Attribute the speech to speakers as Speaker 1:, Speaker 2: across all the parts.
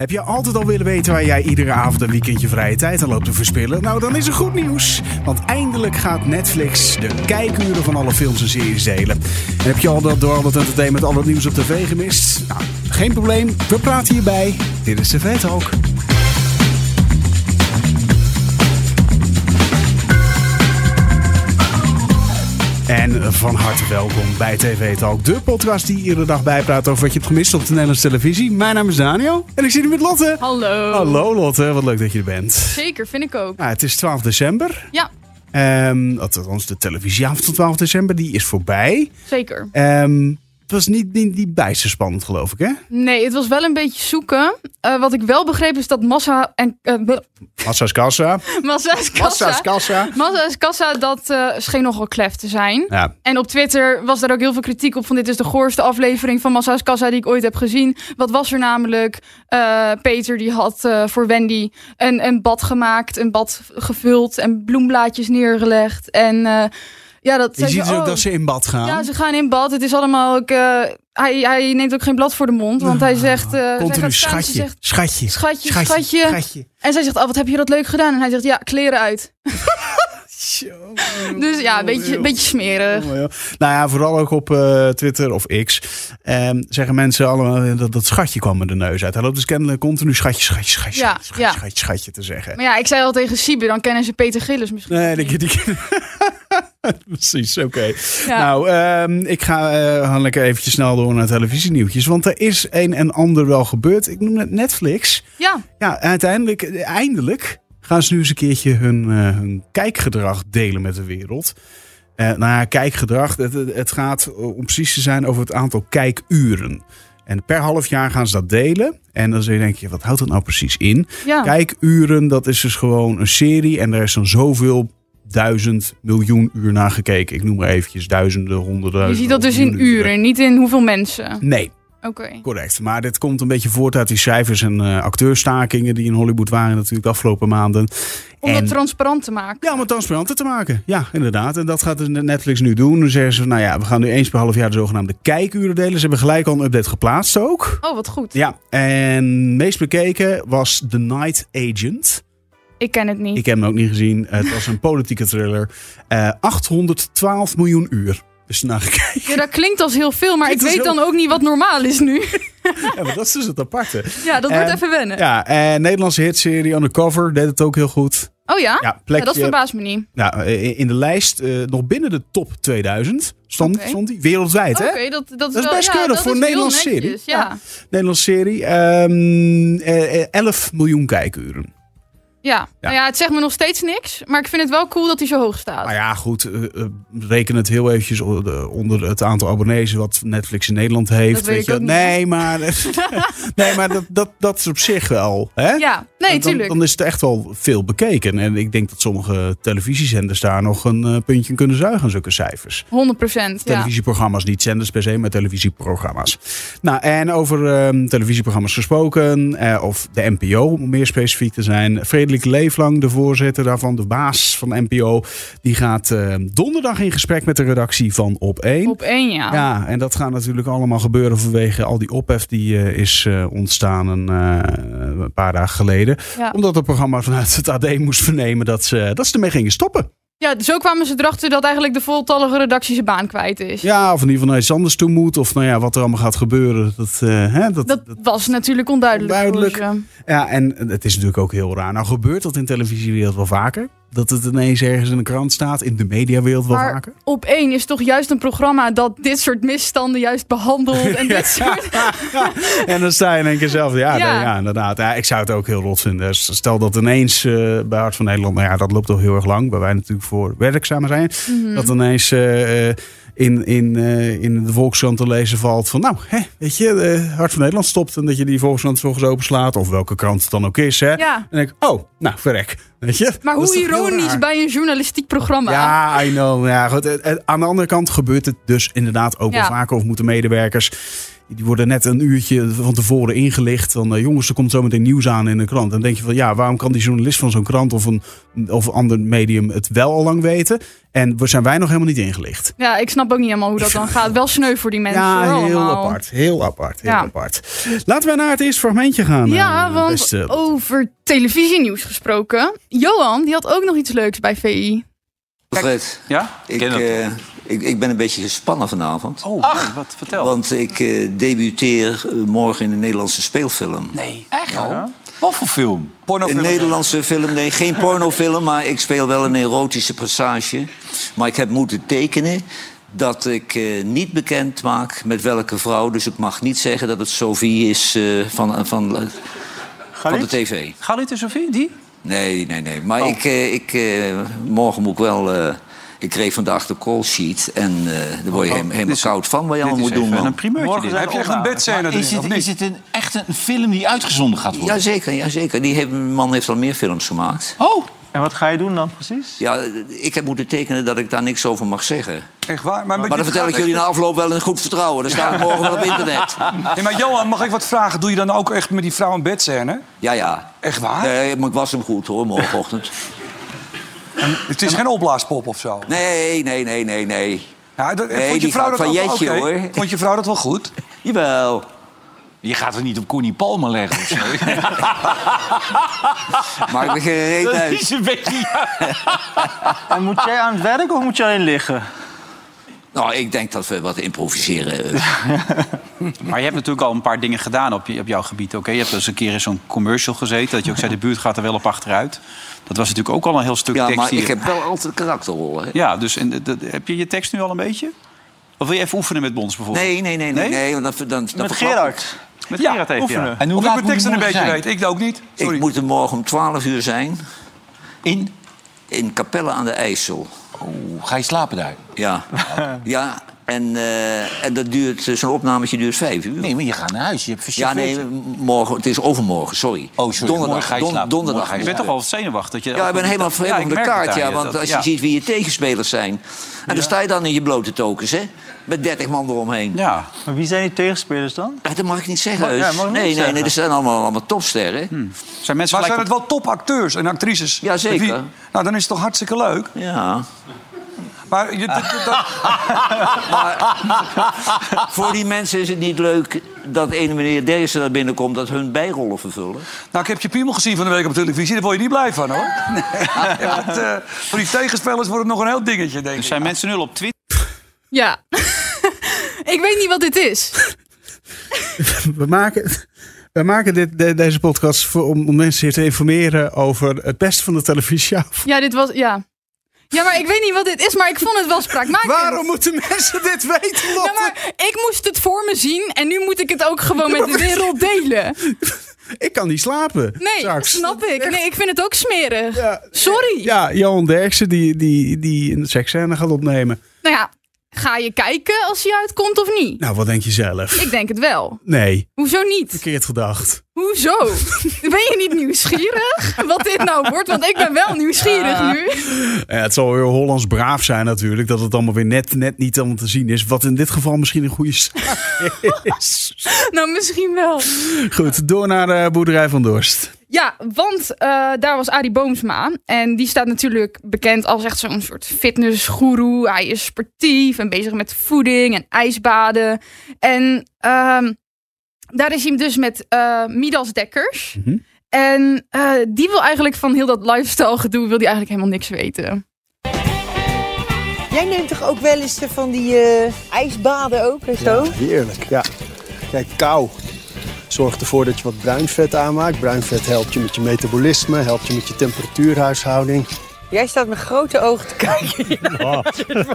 Speaker 1: Heb je altijd al willen weten waar jij iedere avond en weekend je vrije tijd aan loopt te verspillen? Nou, dan is er goed nieuws. Want eindelijk gaat Netflix de kijkuren van alle films en series delen. En heb je al dat door al dat entertainment, al het nieuws op tv gemist? Nou, geen probleem. We praten hierbij. Dit is TV Talk. En van harte welkom bij TV Talk, de podcast die iedere dag bijpraat over wat je hebt gemist op de Nederlandse televisie. Mijn naam is Daniel en ik zit hier met Lotte.
Speaker 2: Hallo.
Speaker 1: Hallo Lotte, wat leuk dat je er bent.
Speaker 2: Zeker, vind ik ook.
Speaker 1: Ja, het is 12 december.
Speaker 2: Ja,
Speaker 1: Ehm althans, de televisieavond van 12 december, die is voorbij.
Speaker 2: zeker.
Speaker 1: Ehm het was niet, niet, niet bijster spannend, geloof ik, hè?
Speaker 2: Nee, het was wel een beetje zoeken. Eh, wat ik wel begreep is dat Massa en... eh,
Speaker 1: Massa's Kassa.
Speaker 2: Massa's
Speaker 1: Massa's
Speaker 2: Kassa... Massa's Kassa, dat eh, scheen nogal klef te zijn.
Speaker 1: Ja,
Speaker 2: En op Twitter was daar ook heel veel kritiek op van dit is de goorste aflevering van Massa's Kassa die ik ooit heb gezien. Wat was er namelijk? Peter die had voor Wendy een, een bad gemaakt, een bad gevuld en bloemblaadjes neergelegd. En ja, dat
Speaker 1: je ziet
Speaker 2: ze,
Speaker 1: dus ook
Speaker 2: oh,
Speaker 1: dat ze in bad gaan.
Speaker 2: Ja, ze gaan in bad. Het is allemaal ook. eh, hij, hij neemt ook geen blad voor de mond. Want hij zegt. eh, zij
Speaker 1: Continu schatje,
Speaker 2: zegt,
Speaker 1: schatje,
Speaker 2: Schatje, schatje. En zij zegt: Oh, wat heb je dat leuk gedaan? En hij zegt: Ja, kleren uit. Dus ja, een beetje, een beetje smerig.
Speaker 1: Nou ja, vooral ook op eh, Twitter of X ehm, zeggen mensen allemaal dat dat schatje kwam met de neus uit. Hij loopt dus kennelijk continu schatje, schatje, schatje,
Speaker 2: Ja,
Speaker 1: schatje,
Speaker 2: ja.
Speaker 1: schatje, schatje te zeggen.
Speaker 2: Maar ja, ik zei al tegen Siebe: dan kennen ze Peter Gillis misschien.
Speaker 1: Nee, die, die, Precies, oké.
Speaker 2: Ja.
Speaker 1: Nou, ehm, ik ga eh, gewoon lekker eventjes snel door naar televisienieuwtjes. Want er is een en ander wel gebeurd. Ik noem het Netflix.
Speaker 2: Ja,
Speaker 1: Ja, uiteindelijk, eh, eindelijk gaan ze nu eens een keertje hun, eh, hun kijkgedrag delen met de wereld. Eh nou ja, kijkgedrag, het, het- gaat eh, om precies te zijn over het aantal kijkuren. En per half jaar gaan ze dat delen. En dan zul je denken, wat houdt dat nou precies in?
Speaker 2: ja.
Speaker 1: Kijkuren, dat is dus gewoon een serie. En er is dan zoveel duizend miljoen uur naar gekeken. Ik noem maar eventjes duizenden, honderden.
Speaker 2: Je ziet dat dus in uren, niet in hoeveel mensen.
Speaker 1: Nee,
Speaker 2: Oké.
Speaker 1: correct. Maar dit komt een beetje voort uit die cijfers en eh acteurstakingen die in Hollywood waren natuurlijk de afgelopen maanden.
Speaker 2: Om dat transparant te maken.
Speaker 1: Ja, om het transparanter te maken. Ja, inderdaad. En dat gaat dus Netflix nu doen. Dan zeggen ze, nou ja, we gaan nu eens per half jaar de zogenaamde kijkuren delen. Ze hebben gelijk al een update geplaatst ook.
Speaker 2: Oh, wat goed.
Speaker 1: Ja, en meest bekeken was The Night Agent.
Speaker 2: Ik ken het niet.
Speaker 1: Ik heb hem ook niet gezien. Het was een politieke thriller. Eh 812 miljoen uur. Dus naar gekeken.
Speaker 2: Ja, dat klinkt als heel veel, maar ik
Speaker 1: Klinkt
Speaker 2: weet
Speaker 1: heel-
Speaker 2: dan ook niet wat normaal is nu.
Speaker 1: Ja, maar dat is dus het aparte.
Speaker 2: Ja, dat wordt
Speaker 1: En-
Speaker 2: even wennen.
Speaker 1: Ja, en Nederlandse hitserie Undercover deed het ook heel goed.
Speaker 2: Oh ja?
Speaker 1: Ja,
Speaker 2: Ja, dat verbaast me niet.
Speaker 1: nou, eh, in de lijst eh, nog binnen de top 2000 stond, stond die. Wereldwijd, hè?
Speaker 2: Oké, dat, dat is,
Speaker 1: Dat is
Speaker 2: wel,
Speaker 1: best
Speaker 2: ja,
Speaker 1: keurig
Speaker 2: dat
Speaker 1: voor een Nederlandse serie.
Speaker 2: Ja.
Speaker 1: Nederlandse serie. Ehm, eh, eh, 11 miljoen kijkuren.
Speaker 2: Ja. Nou ja, het zegt me nog steeds niks, maar ik vind het wel cool dat hij zo hoog staat.
Speaker 1: Nou ja, goed. eh, eh, reken het heel eventjes onder het aantal abonnees wat Netflix in Nederland heeft.
Speaker 2: Dat weet
Speaker 1: je.
Speaker 2: ook niet.
Speaker 1: Nee, maar, nee, maar dat, dat, dat is op zich wel. Hè?
Speaker 2: Ja, nee,
Speaker 1: dan,
Speaker 2: tuurlijk.
Speaker 1: dan is het echt wel veel bekeken. En ik denk dat sommige televisiezenders daar nog een eh, puntje in kunnen zuigen aan zulke cijfers.
Speaker 2: 100 procent. Ja.
Speaker 1: Televisieprogramma's, niet zenders per se, maar televisieprogramma's. Nou, en over ehm, televisieprogramma's gesproken, of de NPO om meer specifiek te zijn. Frederik Leeflang, de voorzitter daarvan, de baas van NPO, die gaat eh, donderdag in gesprek met de redactie van Op1.
Speaker 2: Op één, ja.
Speaker 1: Ja, en dat gaat natuurlijk allemaal gebeuren vanwege al die ophef die eh, is eh, ontstaan een, een paar dagen geleden.
Speaker 2: Ja.
Speaker 1: Omdat het programma vanuit het AD moest vernemen dat ze, dat ze ermee gingen stoppen.
Speaker 2: Ja, zo kwamen ze erachter dat eigenlijk de voltallige redactie zijn baan kwijt is.
Speaker 1: Ja, of in ieder geval naar iets anders toe moet. Of nou ja, wat er allemaal gaat gebeuren. Dat, eh, hè, dat,
Speaker 2: Dat
Speaker 1: dat-
Speaker 2: was natuurlijk onduidelijk.
Speaker 1: Onduidelijk. ja, en het is natuurlijk ook heel raar. Nou gebeurt dat in televisiewereld wel vaker. Dat het ineens ergens in de krant staat. In de mediawereld wel
Speaker 2: Maar-
Speaker 1: vaker.
Speaker 2: Op één is toch juist een programma dat dit soort misstanden juist behandelt. En dit soort...
Speaker 1: en dan sta je in één keer zelf. Ja,
Speaker 2: Ja.
Speaker 1: inderdaad. Ja, ik zou het ook heel rot vinden. Dus Stel dat ineens eh, bij Hart van Nederland. Nou ja, dat loopt toch heel erg lang. Waar wij natuurlijk voor werkzaam zijn.
Speaker 2: Mhm.
Speaker 1: Dat ineens eh, eh, in, in, eh, in de Volkskrant te lezen valt van... Nou, hè, weet je, eh, Hart van Nederland stopt. En dat je die Volkskrant volgens openslaat. Of welke krant het dan ook is. Hè.
Speaker 2: Ja.
Speaker 1: En dan denk ik, oh, nou, verrek. Weet je?
Speaker 2: Maar hoe ironisch bij een journalistiek programma.
Speaker 1: Ja, I know. Ja, goed. Het- het- Aan de andere kant gebeurt het dus inderdaad ook wel
Speaker 2: Ja.
Speaker 1: vaker. Of moeten medewerkers die worden net een uurtje van tevoren ingelicht. Van eh, jongens, er komt zometeen nieuws aan in de krant. En dan denk je van ja, waarom kan die journalist van zo'n krant of een, of een ander medium het wel al lang weten? En we zijn wij nog helemaal niet ingelicht.
Speaker 2: Ja, ik snap ook niet helemaal hoe dat dan gaat. Wel sneu voor die mensen.
Speaker 1: Ja, heel
Speaker 2: allemaal.
Speaker 1: apart. Heel apart. Heel
Speaker 2: Ja.
Speaker 1: apart. Laten we naar het eerste fragmentje gaan.
Speaker 2: Ja,
Speaker 1: eh,
Speaker 2: want
Speaker 1: beste-
Speaker 2: over televisienieuws gesproken. Johan, die had ook nog iets leuks bij VI.
Speaker 3: Fred,
Speaker 4: Ja?
Speaker 3: ik, eh, ik, ik ben een beetje gespannen vanavond.
Speaker 4: Oh, nee, wat vertel.
Speaker 3: Want ik eh, debuteer eh, morgen in een Nederlandse speelfilm.
Speaker 4: Nee, echt? Wat voor film?
Speaker 3: Een Nederlandse film, nee, geen pornofilm, maar ik speel wel een erotische passage. Maar ik heb moeten tekenen dat ik eh, niet bekend maak met welke vrouw. Dus ik mag niet zeggen dat het Sophie is eh, van, van, van de tv.
Speaker 4: Galit en Sophie, die?
Speaker 3: Nee, nee, nee. Maar
Speaker 4: Oh.
Speaker 3: ik, eh, ik, eh, morgen moet ik wel... eh, ik kreeg vandaag de call sheet en eh daar word je helemaal, helemaal
Speaker 4: Oh, Dit is-
Speaker 3: koud van wat je allemaal moet doen,
Speaker 4: even
Speaker 3: man.
Speaker 4: een primeurtje.
Speaker 5: Morgen
Speaker 4: dit.
Speaker 5: zijn
Speaker 6: Heb je echt een bedscène erin,
Speaker 5: is is het een, echt een film die uitgezonden gaat worden?
Speaker 3: Jazeker, jazeker. Die heeft, man heeft al meer films gemaakt.
Speaker 5: Oh,
Speaker 7: En wat ga je doen dan precies?
Speaker 3: Ja, ik heb moeten tekenen dat ik daar niks over mag zeggen.
Speaker 6: Echt waar? Maar,
Speaker 3: Maar dan vertel ik jullie na afloop wel in goed vertrouwen. Dan staat morgen wel op internet.
Speaker 6: Nee, maar Johan, mag ik wat vragen? Doe je dan ook echt met die vrouw een bedscène?
Speaker 3: Ja, ja.
Speaker 6: Echt waar?
Speaker 3: Nee, maar ik was hem goed hoor, morgenochtend.
Speaker 6: Het is geen opblaaspop of zo?
Speaker 3: Nee, nee, nee, nee, nee.
Speaker 6: Ja, dat,
Speaker 3: Nee,
Speaker 6: vond je
Speaker 3: die
Speaker 6: vrouw dat
Speaker 3: van
Speaker 6: ook-
Speaker 3: Jetje,
Speaker 6: oké.
Speaker 3: hoor.
Speaker 6: Vond je vrouw dat wel goed?
Speaker 3: Jawel.
Speaker 5: Je gaat er niet op Connie Palmer leggen of zo.
Speaker 3: Maakt me geen reet
Speaker 5: Dat
Speaker 3: uit.
Speaker 5: is een beetje...
Speaker 7: En moet jij aan het werk of moet je alleen liggen?
Speaker 3: Nou, ik denk dat we wat improviseren.
Speaker 4: Maar je hebt natuurlijk al een paar dingen gedaan op, je, op jouw gebied. Oké, Je hebt dus een keer in zo'n commercial gezeten. Dat je ook zei, de buurt gaat er wel op achteruit. Dat was natuurlijk ook al een heel stuk
Speaker 3: Ja,
Speaker 4: tekst.
Speaker 3: maar
Speaker 4: die je-
Speaker 3: ik heb wel altijd karakterrollen. hè.
Speaker 4: Ja, dus en, dat- heb je je tekst nu al een beetje? Of wil je even oefenen met Bons bijvoorbeeld?
Speaker 3: Nee, nee, nee, nee.
Speaker 4: Nee?
Speaker 3: nee want dan, dan, dan
Speaker 7: Met
Speaker 3: ik.
Speaker 7: Gerard.
Speaker 4: Met
Speaker 6: Ja,
Speaker 4: Gerard even,
Speaker 7: oefenen.
Speaker 4: ja.
Speaker 5: En hoe
Speaker 6: Of ik
Speaker 5: laat
Speaker 6: mijn
Speaker 5: moet
Speaker 6: teksten een beetje
Speaker 5: morgen
Speaker 6: weet. Ik ook niet. Sorry.
Speaker 3: Ik moet er morgen om 12 uur zijn
Speaker 5: In?
Speaker 3: in Capelle aan de IJssel.
Speaker 5: Ga je slapen daar?
Speaker 3: Ja. ja. En, eh, en dat duurt, eh, zo'n opnametje duurt vijf uur.
Speaker 5: Nee, maar je gaat naar huis. Je hebt
Speaker 3: ja, nee, morgen, het is overmorgen, sorry.
Speaker 5: Oh, sorry,
Speaker 3: Donderdag,
Speaker 5: ga je
Speaker 3: don-
Speaker 5: slapen.
Speaker 3: donderdag.
Speaker 5: Ga
Speaker 4: Je bent toch wel zenuwachtig? Dat je
Speaker 3: Ja, ik ben helemaal, helemaal
Speaker 4: ik
Speaker 3: op de kaart, ja.
Speaker 4: je,
Speaker 3: Want als je
Speaker 4: ja.
Speaker 3: ziet wie je tegenspelers zijn... En dan sta je dan in je blote tokens, hè? Met 30 man eromheen.
Speaker 4: Ja,
Speaker 7: Maar wie zijn die tegenspelers dan?
Speaker 3: Ja, dat mag ik niet zeggen.
Speaker 7: Ja,
Speaker 3: heus.
Speaker 7: mag ik niet
Speaker 3: nee, nee,
Speaker 7: zeggen.
Speaker 3: nee, er zijn allemaal, allemaal topsterren.
Speaker 4: zijn mensen
Speaker 6: Maar
Speaker 4: gelijk
Speaker 6: zijn
Speaker 4: op-
Speaker 6: het wel topacteurs en actrices?
Speaker 3: Ja, zeker.
Speaker 6: Wie- Nou, dan is het toch hartstikke leuk.
Speaker 3: Ja.
Speaker 6: Maar je, dat- dat-
Speaker 3: Voor die mensen is het niet leuk dat ene meneer Derksen daar binnenkomt... dat hun bijrollen vervullen.
Speaker 6: nou, ik heb je piemel gezien van de week op televisie. Daar word je niet blij van, hoor. Het, eh, voor die tegenspelers wordt het nog een heel dingetje, denk
Speaker 4: Er
Speaker 6: ik.
Speaker 4: zijn mensen nul op Twitter.
Speaker 2: Ja. ik weet niet wat dit is.
Speaker 1: We maken, we maken dit, de- deze podcast voor, om, om mensen hier te informeren over het beste van de televisie.
Speaker 2: Ja, dit was... Ja. Ja, maar ik weet niet wat dit is, maar ik vond het wel spraakmakend.
Speaker 1: Waarom moeten mensen dit weten,
Speaker 2: Ja,
Speaker 1: Lotte?
Speaker 2: maar ik moest het voor me zien en nu moet ik het ook gewoon met de wereld delen.
Speaker 1: Ik kan niet slapen.
Speaker 2: Nee,
Speaker 1: straks.
Speaker 2: snap ik. Nee, ik vind het ook smerig.
Speaker 1: Ja,
Speaker 2: Sorry.
Speaker 1: Ja, Johan Derksen die, die, die een seksscène gaat opnemen.
Speaker 2: Nou ja, ga je kijken als hij uitkomt of niet?
Speaker 1: Nou, wat denk je zelf?
Speaker 2: Ik denk het wel.
Speaker 1: Nee,
Speaker 2: Hoezo niet?
Speaker 1: verkeerd gedacht.
Speaker 2: Hoezo? Ben je niet nieuwsgierig wat dit nou wordt? Want ik ben wel nieuwsgierig nu.
Speaker 1: Ja, het zal weer Hollands braaf zijn natuurlijk. Dat het allemaal weer net, net niet allemaal te zien is. Wat in dit geval misschien een goede zaak is.
Speaker 2: Nou, misschien wel.
Speaker 1: Goed, door naar de boerderij van Dorst.
Speaker 2: Ja, want eh, daar was Arie Boomsma. En die staat natuurlijk bekend als echt zo'n soort fitnessgoeroe. Hij is sportief en bezig met voeding en ijsbaden. En ehm, daar is hij dus met eh Midas Dekkers.
Speaker 1: Mhm.
Speaker 2: En eh, die wil eigenlijk van heel dat lifestyle gedoe... wil die eigenlijk helemaal niks weten.
Speaker 8: Jij neemt toch ook wel eens van die eh, ijsbaden ook en zo?
Speaker 9: Heerlijk, ja. Kijk, kou zorgt ervoor dat je wat bruin vet aanmaakt. Bruin vet helpt je met je metabolisme, helpt je met je temperatuurhuishouding.
Speaker 8: Jij staat met grote ogen te kijken.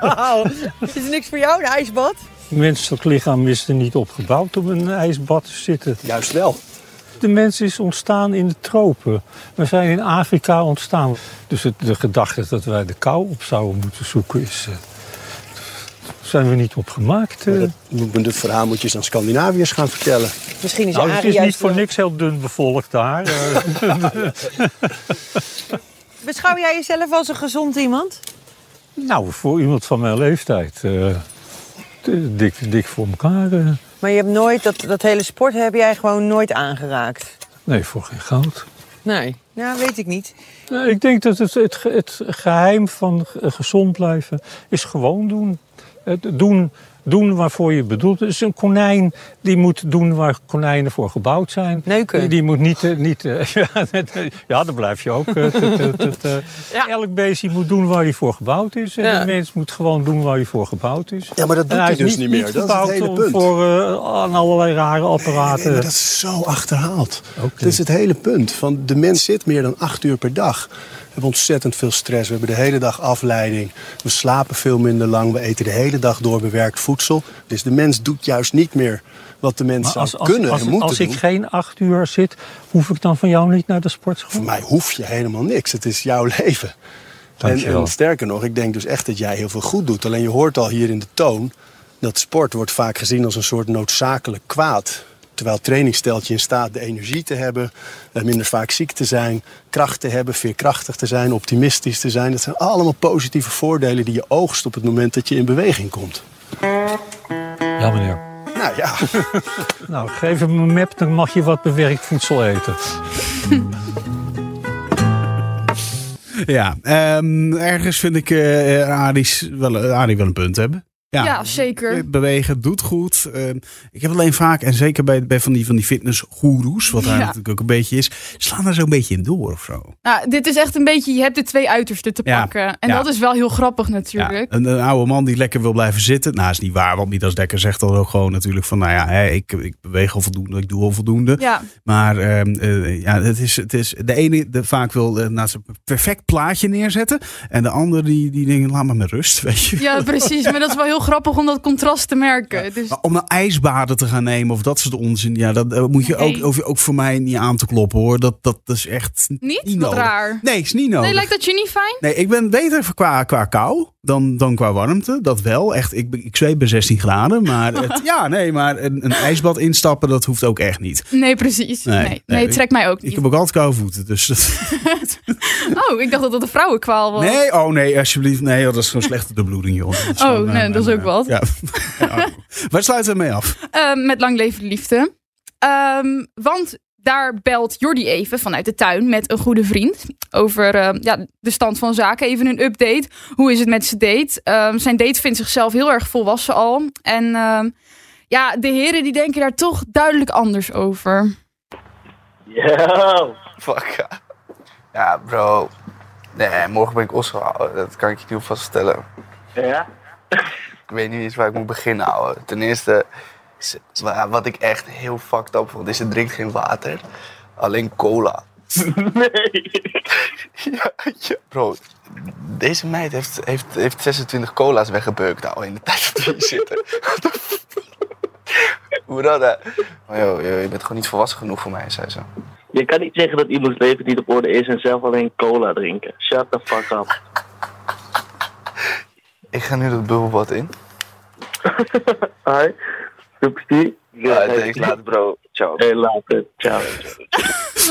Speaker 8: Wauw. Is er niks voor jou, een ijsbad?
Speaker 10: Het menselijk lichaam is er niet opgebouwd om een ijsbad te zitten.
Speaker 9: Juist wel.
Speaker 10: De mens is ontstaan in de tropen. We zijn in Afrika ontstaan. Dus het, de gedachte dat wij de kou op zouden moeten zoeken is... eh, zijn we niet op gemaakt. eh.
Speaker 9: Maar dat, moet- dit verhaal moet je eens aan Scandinaviërs gaan vertellen.
Speaker 8: Misschien is
Speaker 10: nou, het is niet voor
Speaker 8: wel-
Speaker 10: niks heel dun bevolkt daar. eh.
Speaker 8: Beschouw jij jezelf als een gezond iemand?
Speaker 10: nou, voor iemand van mijn leeftijd... eh, dik, dik voor elkaar. eh.
Speaker 8: Maar je hebt nooit, dat, dat hele sport heb jij gewoon nooit aangeraakt?
Speaker 10: Nee, voor geen goud.
Speaker 8: Nee. Nou, weet ik niet.
Speaker 10: Nee, ik denk dat het, het, het geheim van gezond blijven is gewoon doen. Het doen, doen waarvoor je bedoelt. Dus een konijn die moet doen waar konijnen voor gebouwd zijn.
Speaker 8: Neuken.
Speaker 10: Die, die moet niet... eh, niet eh, ja, net, eh, dan blijf je ook. Elk beestje moet doen waar hij voor gebouwd is. En
Speaker 9: Ja.
Speaker 10: de mens moet gewoon doen waar hij voor gebouwd is.
Speaker 9: Ja, maar dat doet hij
Speaker 10: is
Speaker 9: dus niet meer. Dat is het hele punt.
Speaker 10: voor eh, aan allerlei rare apparaten.
Speaker 9: Nee, maar dat is zo achterhaald. Dat is het hele punt. Van de mens zit meer dan acht uur per dag. We hebben ontzettend veel stress. We hebben de hele dag afleiding. We slapen veel minder lang. We eten de hele dag door bewerkt voedsel. Dus de mens doet juist niet meer wat de mens
Speaker 10: Maar
Speaker 9: zou
Speaker 10: als, als,
Speaker 9: kunnen
Speaker 10: als,
Speaker 9: en moeten
Speaker 10: als
Speaker 9: doen.
Speaker 10: ik geen acht uur zit, hoef ik dan van jou niet naar de sportschool?
Speaker 9: Voor mij hoef je helemaal niks. Het is jouw leven. En,
Speaker 10: Dankjewel.
Speaker 9: en sterker nog, ik denk dus echt dat jij heel veel goed doet. Alleen je hoort al hier in de toon dat sport wordt vaak gezien als een soort noodzakelijk kwaad. Terwijl training stelt je in staat de energie te hebben, eh, minder vaak ziek te zijn, kracht te hebben, veerkrachtig te zijn, optimistisch te zijn. Dat zijn allemaal positieve voordelen die je oogst op het moment dat je in beweging komt.
Speaker 10: Ja, meneer.
Speaker 9: Nou ja.
Speaker 10: nou, geef hem een map, dan mag je wat bewerkt voedsel eten.
Speaker 1: Ja, ehm, ergens vind ik eh Adie's wel, wel een punt hebben.
Speaker 2: Ja, zeker.
Speaker 1: Bewegen doet goed. Ehm, ik heb alleen vaak, en zeker bij, bij van die, van die fitnessgoeroes, wat
Speaker 2: Ja.
Speaker 1: natuurlijk ook een beetje is, slaan er zo'n beetje in door of zo.
Speaker 2: Nou, dit is echt een beetje, je hebt de twee uitersten te
Speaker 1: Ja,
Speaker 2: pakken. En dat is wel heel grappig natuurlijk.
Speaker 1: Een, een oude man die lekker wil blijven zitten. Nou, is niet waar, want Midas Dekker zegt dan ook gewoon natuurlijk van, nou ja, hè, ik, ik beweeg al voldoende, ik doe al voldoende. Maar ehm, eh, ja, het is, het is, de ene de vaak wil eh, naast een perfect plaatje neerzetten. En de andere die, die denkt, laat maar met rust, weet je.
Speaker 2: Ja, precies. Maar dat is wel heel grappig om dat contrast te merken. Dus,
Speaker 1: Maar om nou ijsbaden te gaan nemen of dat soort onzin, ja, dat eh, moet je ook,
Speaker 2: Nee.
Speaker 1: ook, ook voor mij niet aan te kloppen hoor. Dat, dat is echt
Speaker 2: niet?
Speaker 1: nodig.
Speaker 2: raar.
Speaker 1: Nee, is niet nodig.
Speaker 2: Nee, lijkt dat je niet fijn?
Speaker 1: Nee, ik ben beter qua, qua kou dan, dan qua warmte. Dat wel. Echt, ik, ik zweet bij 16 graden. Maar het, ja, nee, maar een, een ijsbad instappen, dat hoeft ook echt niet.
Speaker 2: Nee, precies. Nee, nee, het trekt mij ook
Speaker 1: Ik
Speaker 2: niet.
Speaker 1: heb ook altijd koude voeten. Dus dat,
Speaker 2: Oh, ik dacht dat dat een vrouwenkwaal was.
Speaker 1: nee, oh nee, alsjeblieft. Nee, dat is gewoon slechte de bloeding, joh. Dat
Speaker 2: Oh, nee,
Speaker 1: eh,
Speaker 2: dat is ook
Speaker 1: eh,
Speaker 2: wat.
Speaker 1: Ja. Ja. Waar sluiten we mee af?
Speaker 2: Ehm, met lang leven de liefde. Ehm, want daar belt Jordi even vanuit de tuin met een goede vriend. Over ehm, ja, de stand van zaken. Even een update. Hoe is het met zijn date? Ehm, zijn date vindt zichzelf heel erg volwassen al. En ehm, ja, de heren die denken daar toch duidelijk anders over.
Speaker 11: Yo, fuck ja. Bro. Nee, morgen ben ik ouwe. Dat kan ik je niet alvast vertellen. Ja? Ik weet niet eens waar ik moet beginnen, ouwe. Ten eerste, wat ik echt heel fucked up vond, is ze drinkt geen water. Alleen cola. Nee. ja, ja, bro. Deze meid heeft, heeft, heeft 26 cola's weggebeukt, ouwe, in de tijd dat we hier zitten. Hoe dat? Maar joh, joh, je bent gewoon niet volwassen genoeg voor mij, zei ze.
Speaker 12: Je kan niet zeggen dat iemands leven niet op orde is en zelf alleen cola drinken. Shut the fuck up.
Speaker 11: Ik ga nu dat bubbelbad in.
Speaker 12: Hi. Soepstie.
Speaker 11: Ja, thanks, later bro. Ciao.
Speaker 12: Hey, later. Ciao.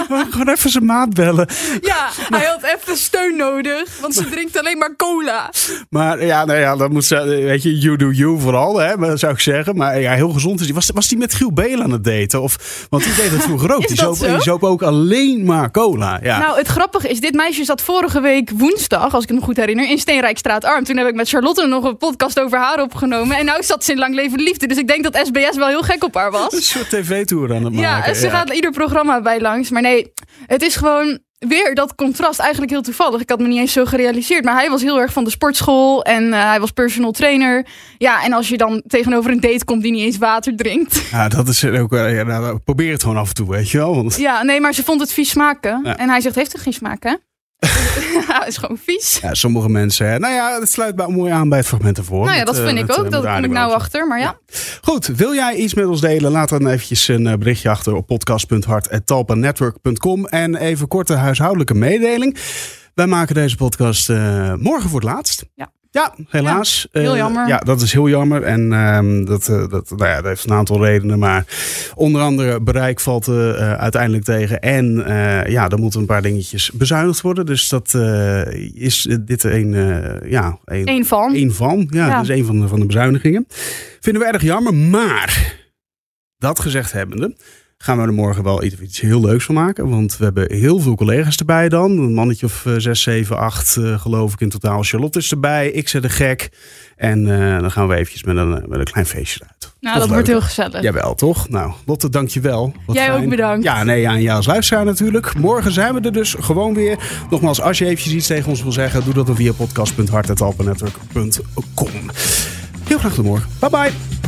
Speaker 1: Gewoon even zijn maat bellen.
Speaker 2: Ja, hij had even steun nodig. Want ze drinkt alleen maar cola.
Speaker 1: Maar ja, nou ja, dat moet ze, weet je, you do you vooral, hè, zou ik zeggen. Maar ja, heel gezond is hij. Was, was die met Giel Beel aan het daten? Of, want die deed het vroeger ook.
Speaker 2: Is
Speaker 1: Die
Speaker 2: dat
Speaker 1: zoop,
Speaker 2: zo?
Speaker 1: die zoop ook alleen maar cola. Ja.
Speaker 2: Nou, het grappige is, dit meisje zat vorige week woensdag, als ik me goed herinner, in Steenrijkstraat Arm. Toen heb ik met Charlotte nog een podcast over haar opgenomen. En nou zat ze in Lang Leven de Liefde. Dus ik denk dat SBS wel heel gek op haar was.
Speaker 1: een soort tv-tour aan het
Speaker 2: Ja,
Speaker 1: maken.
Speaker 2: ze gaat ieder programma bij langs. Maar nee, het is gewoon weer dat contrast. Eigenlijk heel toevallig. Ik had me niet eens zo gerealiseerd. Maar hij was heel erg van de sportschool. En eh, hij was personal trainer. Ja, en als je dan tegenover een date komt die niet eens water drinkt.
Speaker 1: Ja, dat is ook wel. Ja, nou, probeer het gewoon af en toe, weet je wel. Want,
Speaker 2: Ja, nee, maar ze vond het vies smaken.
Speaker 1: Ja.
Speaker 2: En hij zegt, heeft het geen smaak, hè? ja, is gewoon vies.
Speaker 1: ja, sommige mensen. hè. Nou ja, het sluit mooi aan bij het fragment ervoor.
Speaker 2: nou ja, dat
Speaker 1: Met,
Speaker 2: vind
Speaker 1: eh,
Speaker 2: ik
Speaker 1: met,
Speaker 2: ook.
Speaker 1: eh,
Speaker 2: Dat kom ik nou achter. Maar ja.
Speaker 1: Goed, wil jij iets met ons delen? Laat dan eventjes een eh, berichtje achter op podcast.hart.talpanetwork.com. En even korte huishoudelijke mededeling. Wij maken deze podcast eh, morgen voor het laatst.
Speaker 2: Ja.
Speaker 1: Ja, helaas.
Speaker 2: Ja, heel
Speaker 1: Eh,
Speaker 2: jammer.
Speaker 1: ja, dat is heel jammer. En ehm, dat, eh, dat, nou ja, dat heeft een aantal redenen. Maar onder andere bereik valt eh, uiteindelijk tegen. En ja, er moeten een paar dingetjes bezuinigd worden. Dus dat is dit een, ja, een,
Speaker 2: Eén van.
Speaker 1: Eén van. Ja,
Speaker 2: Ja.
Speaker 1: dat is een van de, van de bezuinigingen. Vinden we erg jammer. Maar Dat gezegd hebbende, gaan we er morgen wel iets, heel leuks van maken. Want we hebben heel veel collega's erbij dan. Een mannetje of eh, zes, zeven, acht eh, geloof ik in totaal. Charlotte is erbij, ik zet de gek. En eh, dan gaan we eventjes met een, met een klein feestje uit.
Speaker 2: Nou, dat wordt heel gezellig.
Speaker 1: Jawel, toch? Nou, Lotte, dankjewel. Wat
Speaker 2: Jij ook bedankt.
Speaker 1: Ja, nee, aan jou als luisteraar natuurlijk. Morgen zijn we er dus gewoon weer. Nogmaals, als je eventjes iets tegen ons wil zeggen... doe dat dan via podcast.hartetalpenetwork.com. Heel graag tot morgen. Bye bye.